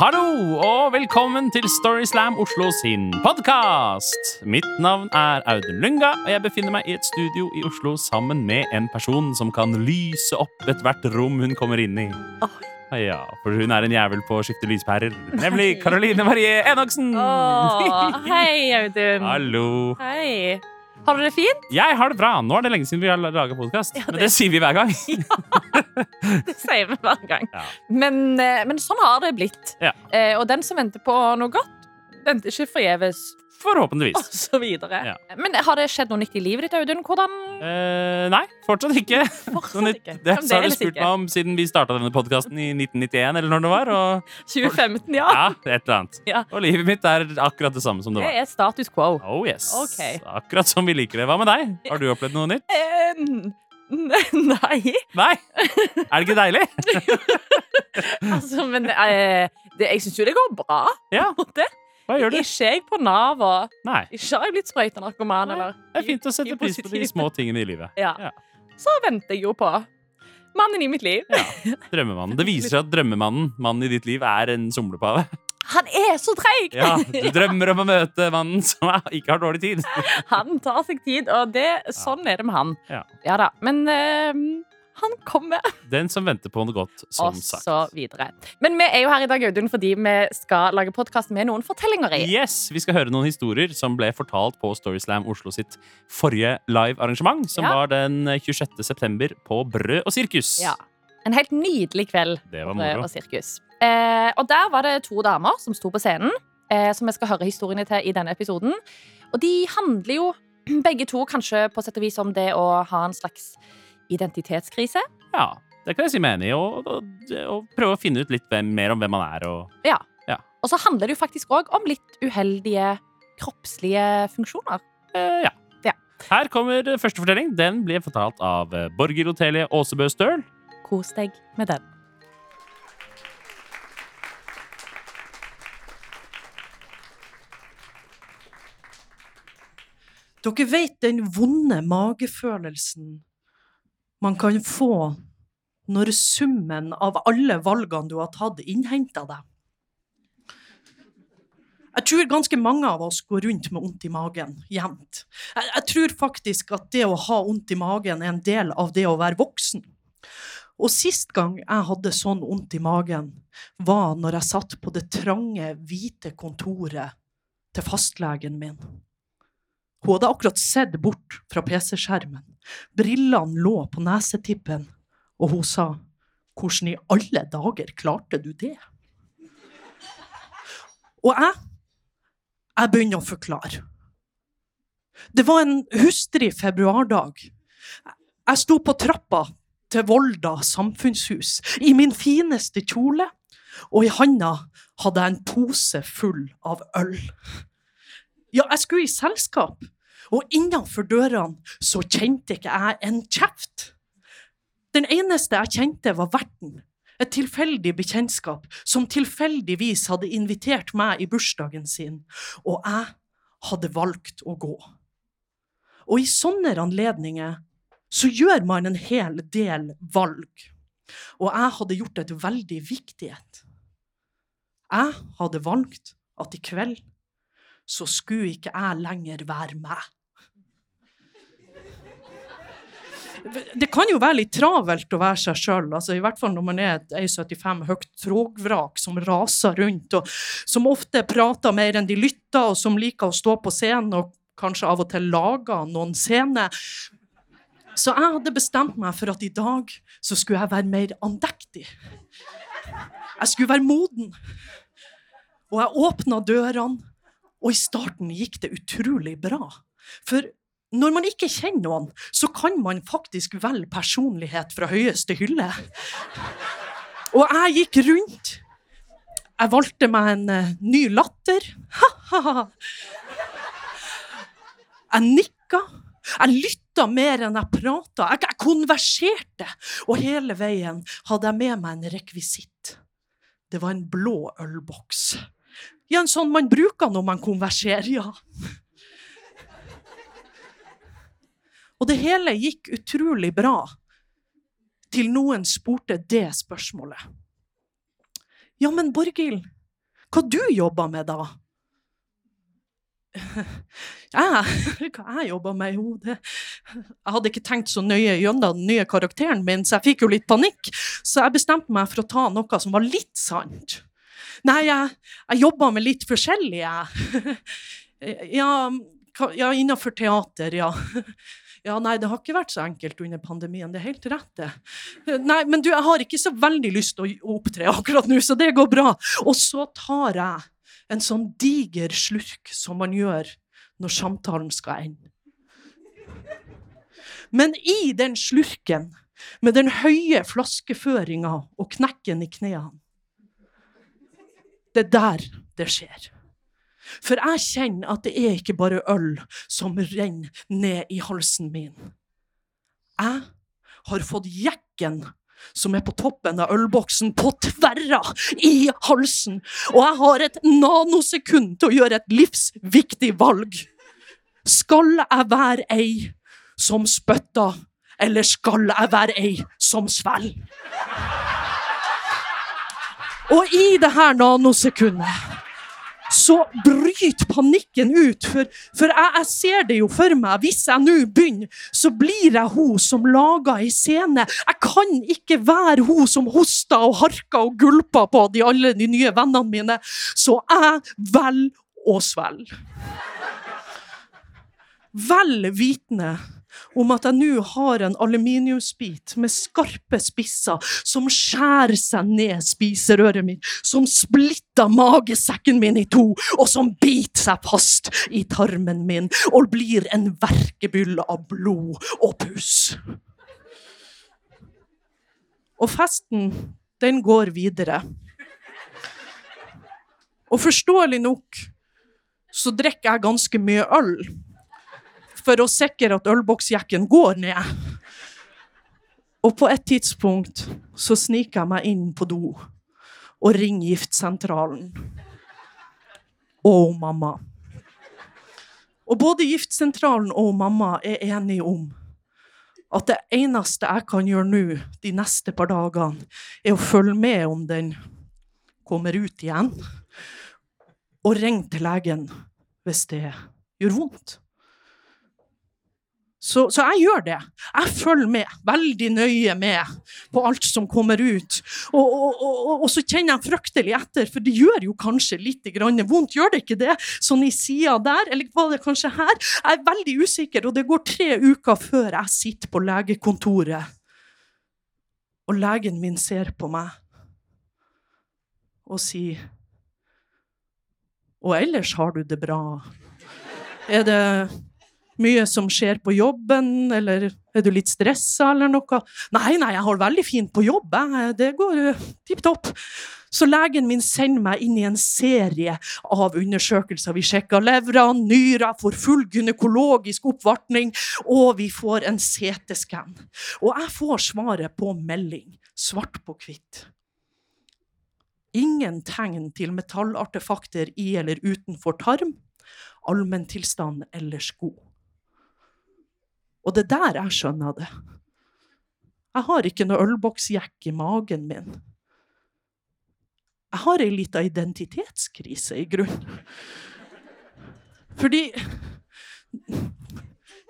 Hallo og velkommen til Storyslam Oslo sin podkast! Mitt navn er Audun Lunga, og jeg befinner meg i et studio i Oslo sammen med en person som kan lyse opp ethvert rom hun kommer inn i. Ja, for hun er en jævel på å skifte lyspærer, nemlig Karoline Marie Enoksen! Oh, hei, Audun. Hallo. Hei. Har du det fint? Jeg har det bra. Nå er det lenge siden vi har laga podkast. Ja, Men det- det sier vi hver gang. Det sier vi hver gang. Ja. Men, eh, men sånn har det blitt. Ja. Eh, og den som venter på noe godt, venter ikke forgjeves, og Forhåpentligvis. så videre. Ja. Men har det skjedd noe nytt i livet ditt, Audun? Hvordan Eh, nei, fortsatt ikke. Fortsatt ikke. Det har du spurt meg om siden vi starta denne podkasten i 1991, eller når det var. Og 2015, ja. ja, et eller annet. Ja. Og livet mitt er akkurat det samme som det var. Det er status quo. Oh yes. Okay. Akkurat som vi liker det. Hva med deg? Har du opplevd noe nytt? Eh, nei. Nei? Er det ikke deilig? Altså, men eh, det, jeg syns jo det går bra. Ja. Hva gjør du? Ikke jeg på Nav, og Nei. ikke har jeg blitt sprøytenarkoman, eller Det er fint å sette pris på de små tingene i livet. Ja. Ja. Så venter jeg jo på mannen i mitt liv. Ja. Drømmemannen. Det viser seg at drømmemannen, mannen i ditt liv, er en somlepave. Han er så treig! Ja, du drømmer om å møte mannen som ikke har dårlig tid. Han tar seg tid, og det, sånn er det med han. Ja. da. Men eh, han kommer, Den som venter på noe godt, som og sagt. så videre. Men vi er jo her i dag, Audun, fordi vi skal lage podkast med noen fortellinger i. Yes, Vi skal høre noen historier som ble fortalt på Storyslam Oslo sitt forrige live-arrangement, som Ja. var den 26. september på Brød og sirkus. Ja. En helt nydelig kveld Det var moro. og sirkus. Eh, og der var det to damer som sto på scenen, eh, som vi skal høre historiene til i denne episoden. Og de handler jo begge to kanskje på sett og vis om det å ha en slags identitetskrise. Ja, det kan jeg si meg enig i. Og, og, og prøve å finne ut litt hvem, mer om hvem man er. Og, Og så handler det jo faktisk òg om litt uheldige kroppslige funksjoner. eh, ja. Ja. Her kommer første fortelling. Den blir fortalt av Borger Borghild Otelie Åsebø Støl. Kos deg med den. Dere vet den vonde magefølelsen man kan få når summen av alle valgene du har tatt, innhenter deg. Jeg tror ganske mange av oss går rundt med vondt i magen jevnt. Jeg, jeg tror faktisk at det å ha vondt i magen er en del av det å være voksen. Og sist gang jeg hadde sånn vondt i magen, var når jeg satt på det trange, hvite kontoret til fastlegen min. Hun hadde akkurat sett bort fra PC-skjermen. Brillene lå på nesetippen, og hun sa, hvordan i alle dager klarte du det? Og jeg, jeg begynner å forklare. Det var en hustrig februardag. Jeg sto på trappa til Volda samfunnshus i min fineste kjole, og i handa hadde jeg en pose full av øl. Ja, jeg skulle i selskap, og innenfor dørene så kjente ikke jeg en kjeft. Den eneste jeg kjente, var verten. Et tilfeldig bekjentskap som tilfeldigvis hadde invitert meg i bursdagen sin, og jeg hadde valgt å gå. Og i sånne anledninger så gjør man en hel del valg. Og jeg hadde gjort et veldig viktig et. Jeg hadde valgt at i kveld så skulle ikke jeg lenger være meg. Det kan jo være litt travelt å være seg sjøl, altså, i hvert fall når man er et E75 høyt togvrak som raser rundt, og som ofte prater mer enn de lytter, og som liker å stå på scenen og kanskje av og til lager noen scener. Så jeg hadde bestemt meg for at i dag så skulle jeg være mer andektig. Jeg skulle være moden. Og jeg åpna dørene, og i starten gikk det utrolig bra. For når man ikke kjenner noen, så kan man faktisk velge personlighet fra høyeste hylle. Og jeg gikk rundt. Jeg valgte meg en uh, ny latter. Ha-ha-ha. Jeg nikka. Jeg lytta mer enn jeg prata. Jeg, jeg konverserte. Og hele veien hadde jeg med meg en rekvisitt. Det var en blå ølboks. Ja, en sånn man bruker når man konverserer, ja. Og det hele gikk utrolig bra, til noen spurte det spørsmålet. Ja, men Borghild, hva du jobber med, da? Jeg, hva jeg jobber med? Jo, det Jeg hadde ikke tenkt så nøye gjennom den nye karakteren min, så jeg fikk jo litt panikk. Så jeg bestemte meg for å ta noe som var litt sant. Nei, jeg, jeg jobber med litt forskjellig, jeg. Ja, ja innenfor teater, ja. Ja, nei, det har ikke vært så enkelt under pandemien. Det er helt rett, det. Nei, men du, jeg har ikke så veldig lyst til å opptre akkurat nå, så det går bra. Og så tar jeg en sånn diger slurk som man gjør når samtalen skal ende. Men i den slurken, med den høye flaskeføringa og knekken i knærne, det er der det skjer. For jeg kjenner at det er ikke bare øl som renner ned i halsen min. Jeg har fått jekken som er på toppen av ølboksen, på tverra i halsen. Og jeg har et nanosekund til å gjøre et livsviktig valg. Skal jeg være ei som spytter, eller skal jeg være ei som svelger? Og i det her nanosekundet så bryter panikken ut. For, for jeg, jeg ser det jo for meg. Hvis jeg nå begynner, så blir jeg hun som lager ei scene. Jeg kan ikke være hun som hoster og harker og gulper på de, alle de nye vennene mine. Så jeg velger å svelge. Vel vitende om at jeg nå har en aluminiumsbit med skarpe spisser som skjærer seg ned spiserøret mitt, som splitter magesekken min i to, og som biter seg fast i tarmen min og blir en verkebyll av blod og puss. Og festen, den går videre. Og forståelig nok så drikker jeg ganske mye øl for å sikre at ølboksjekken går ned. Og på et tidspunkt så sniker jeg meg inn på do og ringer giftsentralen. Og mamma. Og både giftsentralen og mamma er enige om at det eneste jeg kan gjøre nå de neste par dagene, er å følge med om den kommer ut igjen, og ringe til legen hvis det gjør vondt. Så, så jeg gjør det. Jeg følger med, veldig nøye med på alt som kommer ut. Og, og, og, og så kjenner jeg fryktelig etter, for det gjør jo kanskje litt vondt. Gjør det ikke det? Sånn i sida der, eller var det kanskje her? Jeg er veldig usikker, og det går tre uker før jeg sitter på legekontoret. Og legen min ser på meg og sier Og ellers har du det bra? Er det mye som skjer på jobben, eller er du litt stressa eller noe? Nei, nei, jeg har det veldig fint på jobb, det går uh, tipp topp. Så legen min sender meg inn i en serie av undersøkelser. Vi sjekker levra, nyra, får full gynekologisk oppvartning, og vi får en CT-skann. Og jeg får svaret på melding, svart på hvitt. Ingen tegn til metallartefakter i eller utenfor tarm. Allmenntilstand ellers god. Og det er der jeg skjønner det. Jeg har ikke noe ølboksjekk i magen min. Jeg har ei lita identitetskrise, i grunnen. Fordi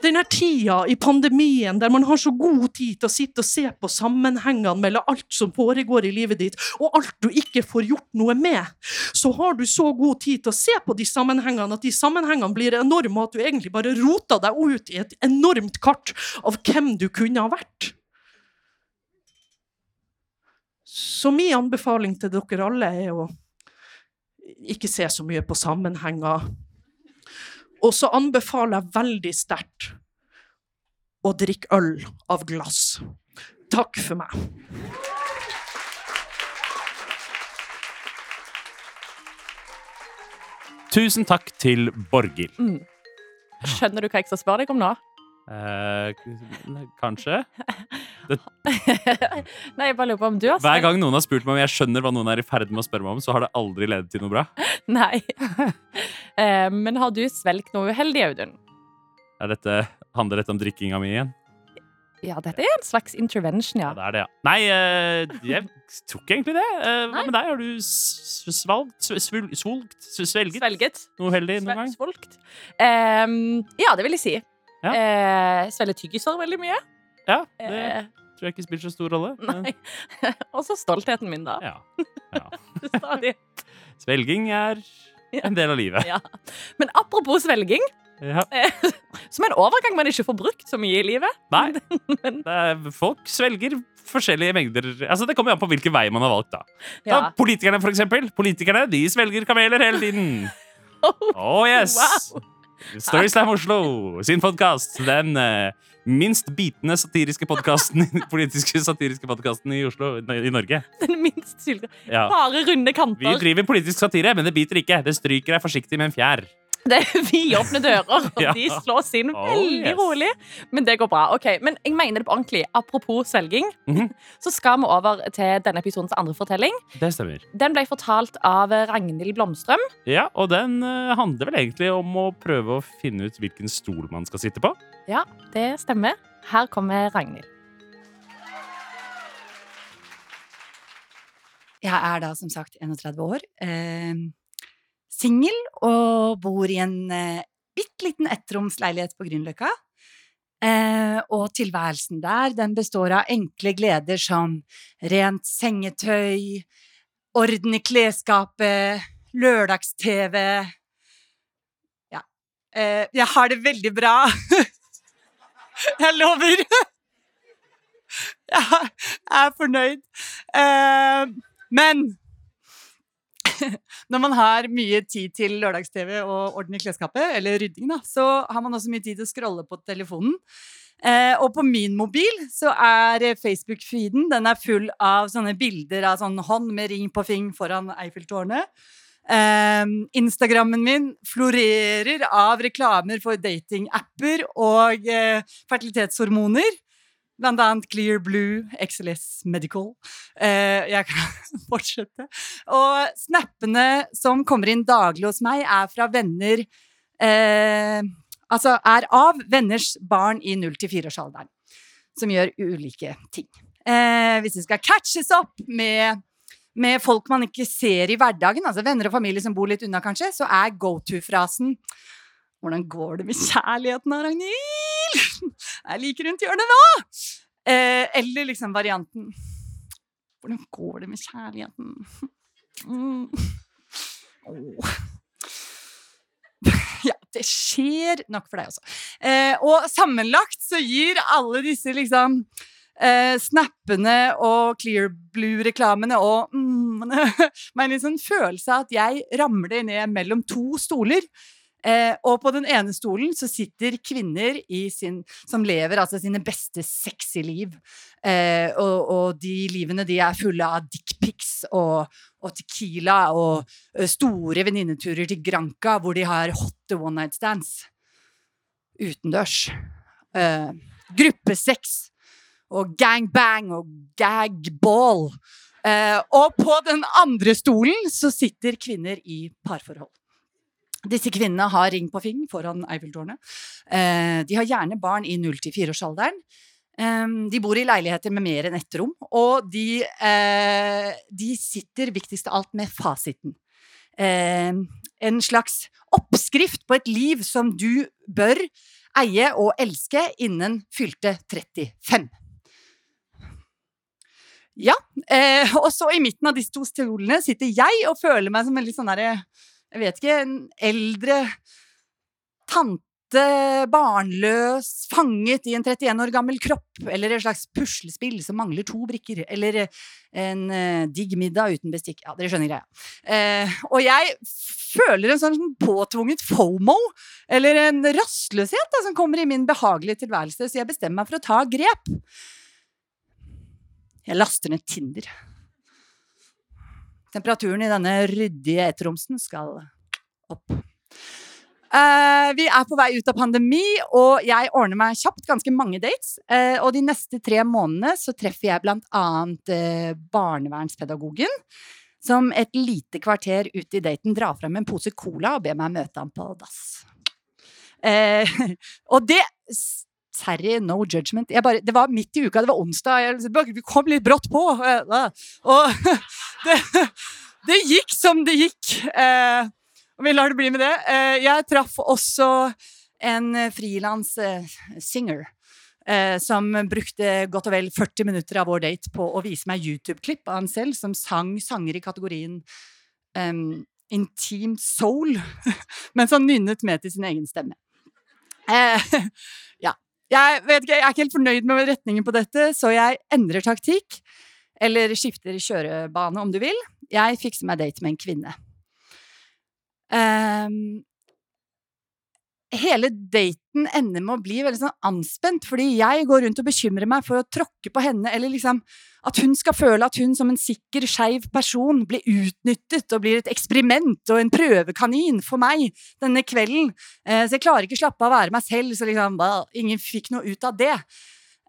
denne tida i pandemien der man har så god tid til å sitte og se på sammenhengene mellom alt som foregår i livet ditt, og alt du ikke får gjort noe med, så har du så god tid til å se på de sammenhengene at de sammenhengene blir enorme, og at du egentlig bare roter deg ut i et enormt kart av hvem du kunne ha vært. Så min anbefaling til dere alle er å ikke se så mye på sammenhenger. Og så anbefaler jeg veldig sterkt å drikke øl av glass. Takk for meg. Tusen takk til Borghild. Skjønner du hva jeg skal spørre deg om nå? Eh, kanskje? Nei, jeg bare lurer på om du har Hver gang noen har spurt meg om jeg skjønner hva noen er i ferd med å spørre meg om, så har det aldri ledet til noe bra. Nei. Eh, Men har du svelget noe uheldig, Audun? Er dette, handler dette om drikkinga mi igjen? Ja, dette er en slags intervention, ja. Ja, det er det, ja. Nei, eh, jeg tror ikke egentlig det. Eh, Hva med deg? Har du svalgt, sv- svul- svulgt, svelget Svelget. noe heldig noen gang? Svulgt. Ehm, ja, det vil jeg si. Ja. Eh, Svelger tyggiser veldig mye. Ja, det Eh, tror jeg ikke spiller så stor rolle. nei. Og så stoltheten min, da. Ja. ja. Svelging er en del av livet. Ja. Men apropos svelging, Ja. som er en overgang man ikke får brukt så mye i livet. Nei, Men, folk svelger forskjellige mengder Altså, Det kommer an på hvilken vei man har valgt. da. ja. da Politikerne, for eksempel. Politikerne de svelger kameler hele tiden. Oh yes! Wow. Storyslam Oslo sin podkast. Den eh, minst bitende satiriske podkasten politiske satiriske podkasten i Oslo, i Norge. Den minst sylga. Ja. Bare runde kanter. Vi driver politisk satire, men det biter ikke. Det stryker deg forsiktig med en fjær. Det er vidåpne dører, og Ja. de slås inn Oh, veldig yes. rolig. Men det går bra. ok, Men jeg mener det på ordentlig. Apropos svelging, Mhm. så skal vi over til denne episodens andre fortelling. Det stemmer. Den ble fortalt av Ragnhild Blomstrøm. Ja, og den eh, handler vel egentlig om å prøve å finne ut hvilken stol man skal sitte på. Ja, det stemmer. Her kommer Ragnhild. Jeg er da som sagt 31 år, eh, singel og bor i en eh, bitte liten ettromsleilighet på Grünerløkka. Eh, og tilværelsen der, den består av enkle gleder som rent sengetøy, orden i klesskapet, lørdags-TV Ja. Eh, jeg har det veldig bra. jeg lover. jeg er fornøyd. Eh, men når man har mye tid til lørdags-TV og orden i klesskapet, eller rydding, da, så har man også mye tid til å scrolle på telefonen. Eh, og på min mobil så er Facebook-feeden den er full av sånne bilder av sånn hånd med ring på fing foran Eiffeltårnet. Eh, Instagrammen min florerer av reklamer for datingapper og eh, fertilitetshormoner. Blant annet Clear Blue, XLS Medical. Eh, jeg kan fortsette. Og snappene som kommer inn daglig hos meg, er fra venner eh, Altså er av venners barn i 0-4-årsalderen. Som gjør ulike ting. Eh, hvis det skal catches opp med, med folk man ikke ser i hverdagen, altså venner og familie som bor litt unna, kanskje, så er go to-frasen Hvordan går det med kjærligheten, Ragnhild? Jeg er like rundt hjørnet nå! Eh, eller liksom varianten Hvordan går det med kjærligheten? Mm. Oh. Ja, det skjer nok for deg også. Eh, og sammenlagt så gir alle disse liksom eh, snappene og Clear Blue-reklamene og mm, meg en sånn følelse av at jeg ramler ned mellom to stoler. Eh, og på den ene stolen så sitter kvinner sin, som lever altså sine beste sexy liv. Eh, og, og de livene de er fulle av dickpics og, og tequila og store venninneturer til Granca hvor de har hotte one night stands. Utendørs. Eh, gruppesex og gangbang og gagball. Eh, og på den andre stolen så sitter kvinner i parforhold. Disse kvinnene har ring på fing foran Eiffeltårnet. Eh, de har gjerne barn i 0-4-årsalderen. Eh, de bor i leiligheter med mer enn ett rom, og de, eh, de sitter viktigst av alt med fasiten. Eh, en slags oppskrift på et liv som du bør eie og elske innen fylte 35. Ja, eh, og så i midten av disse to stolene sitter jeg og føler meg som en litt sånn derre jeg vet ikke, en eldre tante, barnløs, fanget i en 31 år gammel kropp, eller et slags puslespill som mangler to brikker, eller en eh, digg middag uten bestikk. Ja, dere skjønner greia. Eh, og jeg føler en sånn påtvunget fomo, eller en rastløshet da, som kommer i min behagelige tilværelse, så jeg bestemmer meg for å ta grep. Jeg laster ned Tinder. Temperaturen i denne ryddige etteromsen skal opp. Uh, vi er på vei ut av pandemi, og jeg ordner meg kjapt ganske mange dates. Uh, og de neste tre månedene så treffer jeg blant annet eh, barnevernspedagogen, som et lite kvarter ute i daten drar frem en pose cola og ber meg møte ham på dass. Og det s- no judgment. Bare, det var midt i uka, det var onsdag. Jeg, liksom, kom litt brått på. Og det, det gikk som det gikk. Eh, og vi lar det bli med det. Eh, jeg traff også en frilans eh, singer. Eh, som brukte godt og vel 40 minutter av vår date på å vise meg YouTube-klipp av han selv, som sang sanger i kategorien um, Intim soul, mens han nynnet med til sin egen stemme. Eh, ja. Jeg ikke, jeg er ikke helt fornøyd med retningen på dette, så jeg endrer taktikk. Eller skifter kjørebane, om du vil. Jeg fikser meg date med en kvinne. Um, hele daten ender med å bli veldig sånn anspent, fordi jeg går rundt og bekymrer meg for å tråkke på henne, eller liksom at hun skal føle at hun som en sikker, skeiv person blir utnyttet og blir et eksperiment og en prøvekanin for meg denne kvelden. Eh, så jeg klarer ikke slappe av å være meg selv, så liksom, ingen fikk noe ut av det.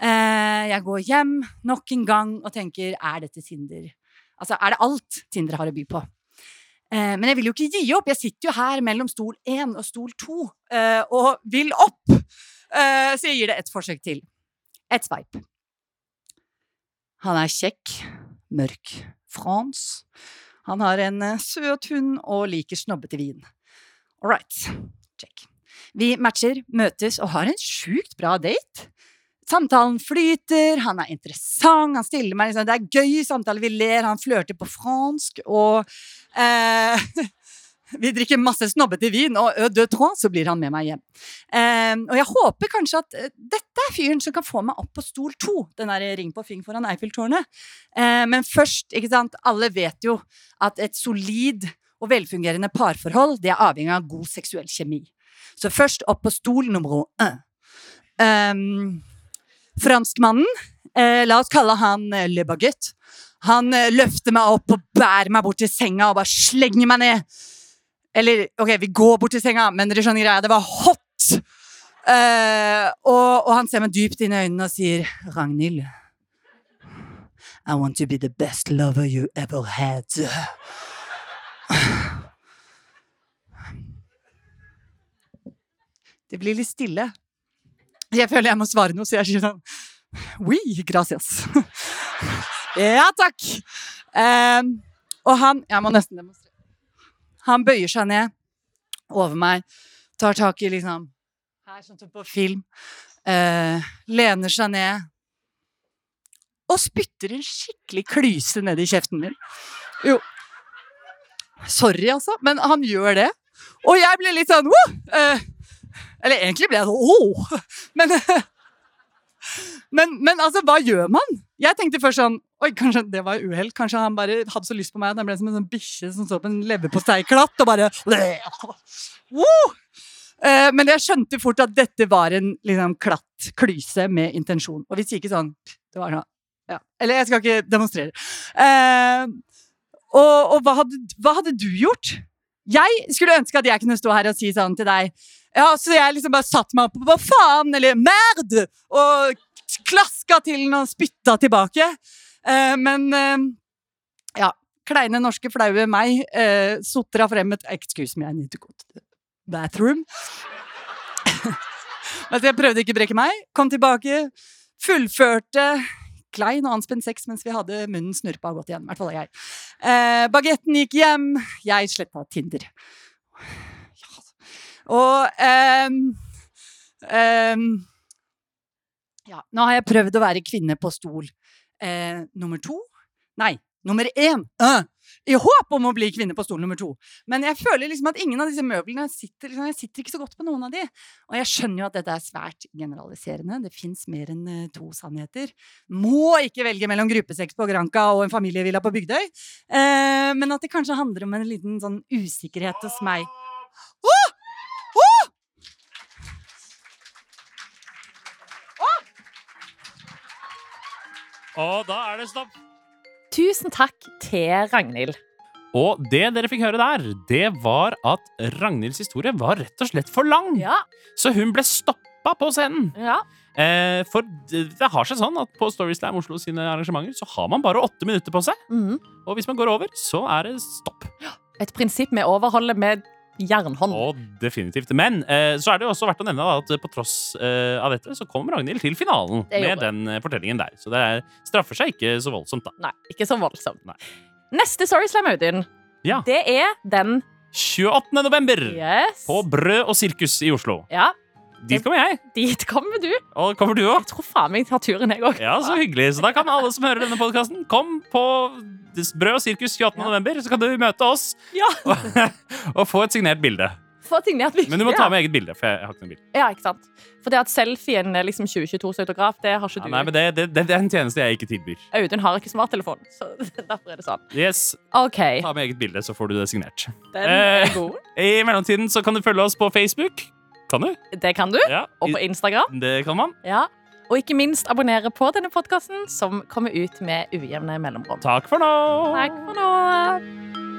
Eh, jeg går hjem nok en gang og tenker, er dette Tinder? Altså, er det alt Tinder har å by på? Eh, men jeg vil jo ikke gi opp. Jeg sitter jo her mellom stol én og stol to eh, og vil opp. Så jeg gir det et forsøk til. Et sveip. Han er kjekk, mørk, Frans. Han har en søt hund og liker snobbete vin. All right. Check. Vi matcher, møtes og har en sjukt bra date. Samtalen flyter, han er interessant, han stiller meg liksom Det er gøy samtale, vi ler, han flørter på fransk, og eh, Vi drikker masse snobbete vin, og ø deux trois, så blir han med meg hjem. Eh, og jeg håper kanskje at eh, dette er fyren som kan få meg opp på stol to, den der ring på fing foran Eiffeltårnet. Eh, men først, ikke sant, alle vet jo at et solid og velfungerende parforhold, det er avhengig av god seksuell kjemi. Så først opp på stol nummer én. Um, franskmannen, eh, la oss kalle han eh, Le Baguette, han eh, løfter meg opp og bærer meg bort til senga og bare slenger meg ned. Eller, ok, vi går bort til senga, men dere skjønner greia, det var hot! Eh, og, og han ser meg dypt inn i øynene og sier, Ragnhild, I want to be the best lover you ever had. Det blir litt stille. Jeg føler jeg må svare noe, så jeg sier sånn Oui, gracias. ja, takk. Um, og han Jeg må nesten demonstrere. Han bøyer seg ned over meg, tar tak i liksom Her, sånn som på film. Uh, lener seg ned. Og spytter en skikkelig klyse ned i kjeften min. Jo. Sorry, altså, men han gjør det. Og jeg ble litt sånn «Woo!» Eller egentlig ble jeg sånn åh! Men, men, men altså, hva gjør man? Jeg tenkte først sånn Oi, kanskje det var uhell. Kanskje han bare hadde så lyst på meg at han ble som en sånn bikkje som så på en leverposteiklatt og bare Woo! Eh, Men jeg skjønte fort at dette var en liksom, klatt klyse med intensjon. Og vi sier ikke sånn det var sånn, ja. Eller jeg skal ikke demonstrere. Eh, og og hva, hadde, hva hadde du gjort? Jeg skulle ønske at jeg kunne stå her og si sånn til deg ja, Så jeg liksom bare satte meg opp på hva faen, eller merd, og klaska til den og spytta tilbake. Eh, men eh, ja, kleine norske flaue meg eh, sotra frem et Excuse me, I need to go to the bathroom. altså, jeg prøvde ikke å brekke meg. Kom tilbake, fullførte klein og anspent sex mens vi hadde munnen snurpa og gått igjen. I hvert fall jeg. Eh, Bagetten gikk hjem. Jeg sletta Tinder. Og um, um, ja, nå har jeg prøvd å være kvinne på stol eh, nummer to. Nei, nummer én. Uh, I håp om å bli kvinne på stol nummer to. Men jeg føler liksom at ingen av disse møblene sitter, liksom, jeg sitter ikke så godt på noen av de. Og jeg skjønner jo at dette er svært generaliserende. Det fins mer enn eh, to sannheter. Må ikke velge mellom gruppesex på Granca og en familievilla på Bygdøy. Eh, men at det kanskje handler om en liten sånn usikkerhet hos meg. Åh! Og da er det stopp. Tusen takk til Ragnhild. Og det dere fikk høre der, det var at Ragnhilds historie var rett og slett for lang. Ja, Så hun ble stoppa på scenen. ja. Eh, for det det har seg sånn at på Storyslam Oslo sine arrangementer så har man bare åtte minutter på seg. Mm. Og hvis man går over, så er det stopp. Et prinsipp vi overholder med jernhånd. Og definitivt. Men eh, så er det jo også verdt å nevne da, at på tross eh, av dette, så kom Ragnhild til finalen med den eh, fortellingen der. Så det er, straffer seg ikke så voldsomt, da. Nei, ikke så voldsomt. Nei. Neste Storyslam, Audun, Ja. det er den 28. november Yes. på Brød og sirkus i Oslo. Ja, Dit kommer jeg. dit kommer du. Og kommer du òg? Jeg tror faen meg jeg tar turen, jeg òg. Ja, så hyggelig. Så da kan alle som hører denne podkasten, kom på Brød og sirkus 28. november, så kan du møte oss Ja. og, og få et signert bilde. Få et signert bilde. Men du må ta med eget bilde, for jeg har ikke noe bilde. Ja, ikke sant? For det at selfien er liksom 2022-autograf, det har ikke Ja, du. nei, men det, det, det, er en tjeneste jeg ikke tilbyr. Audun har ikke smarttelefon, så derfor er det sånn. Yes, OK, Ta med eget bilde, så får du det signert. den er Eh. god. I mellomtiden så kan du følge oss på Facebook. Kan du? Det kan du. Ja, Og på Instagram. det kan man. Ja. Og ikke minst abonnere på denne podkasten, som kommer ut med ujevne mellomrom. Takk for nå. Takk for nå.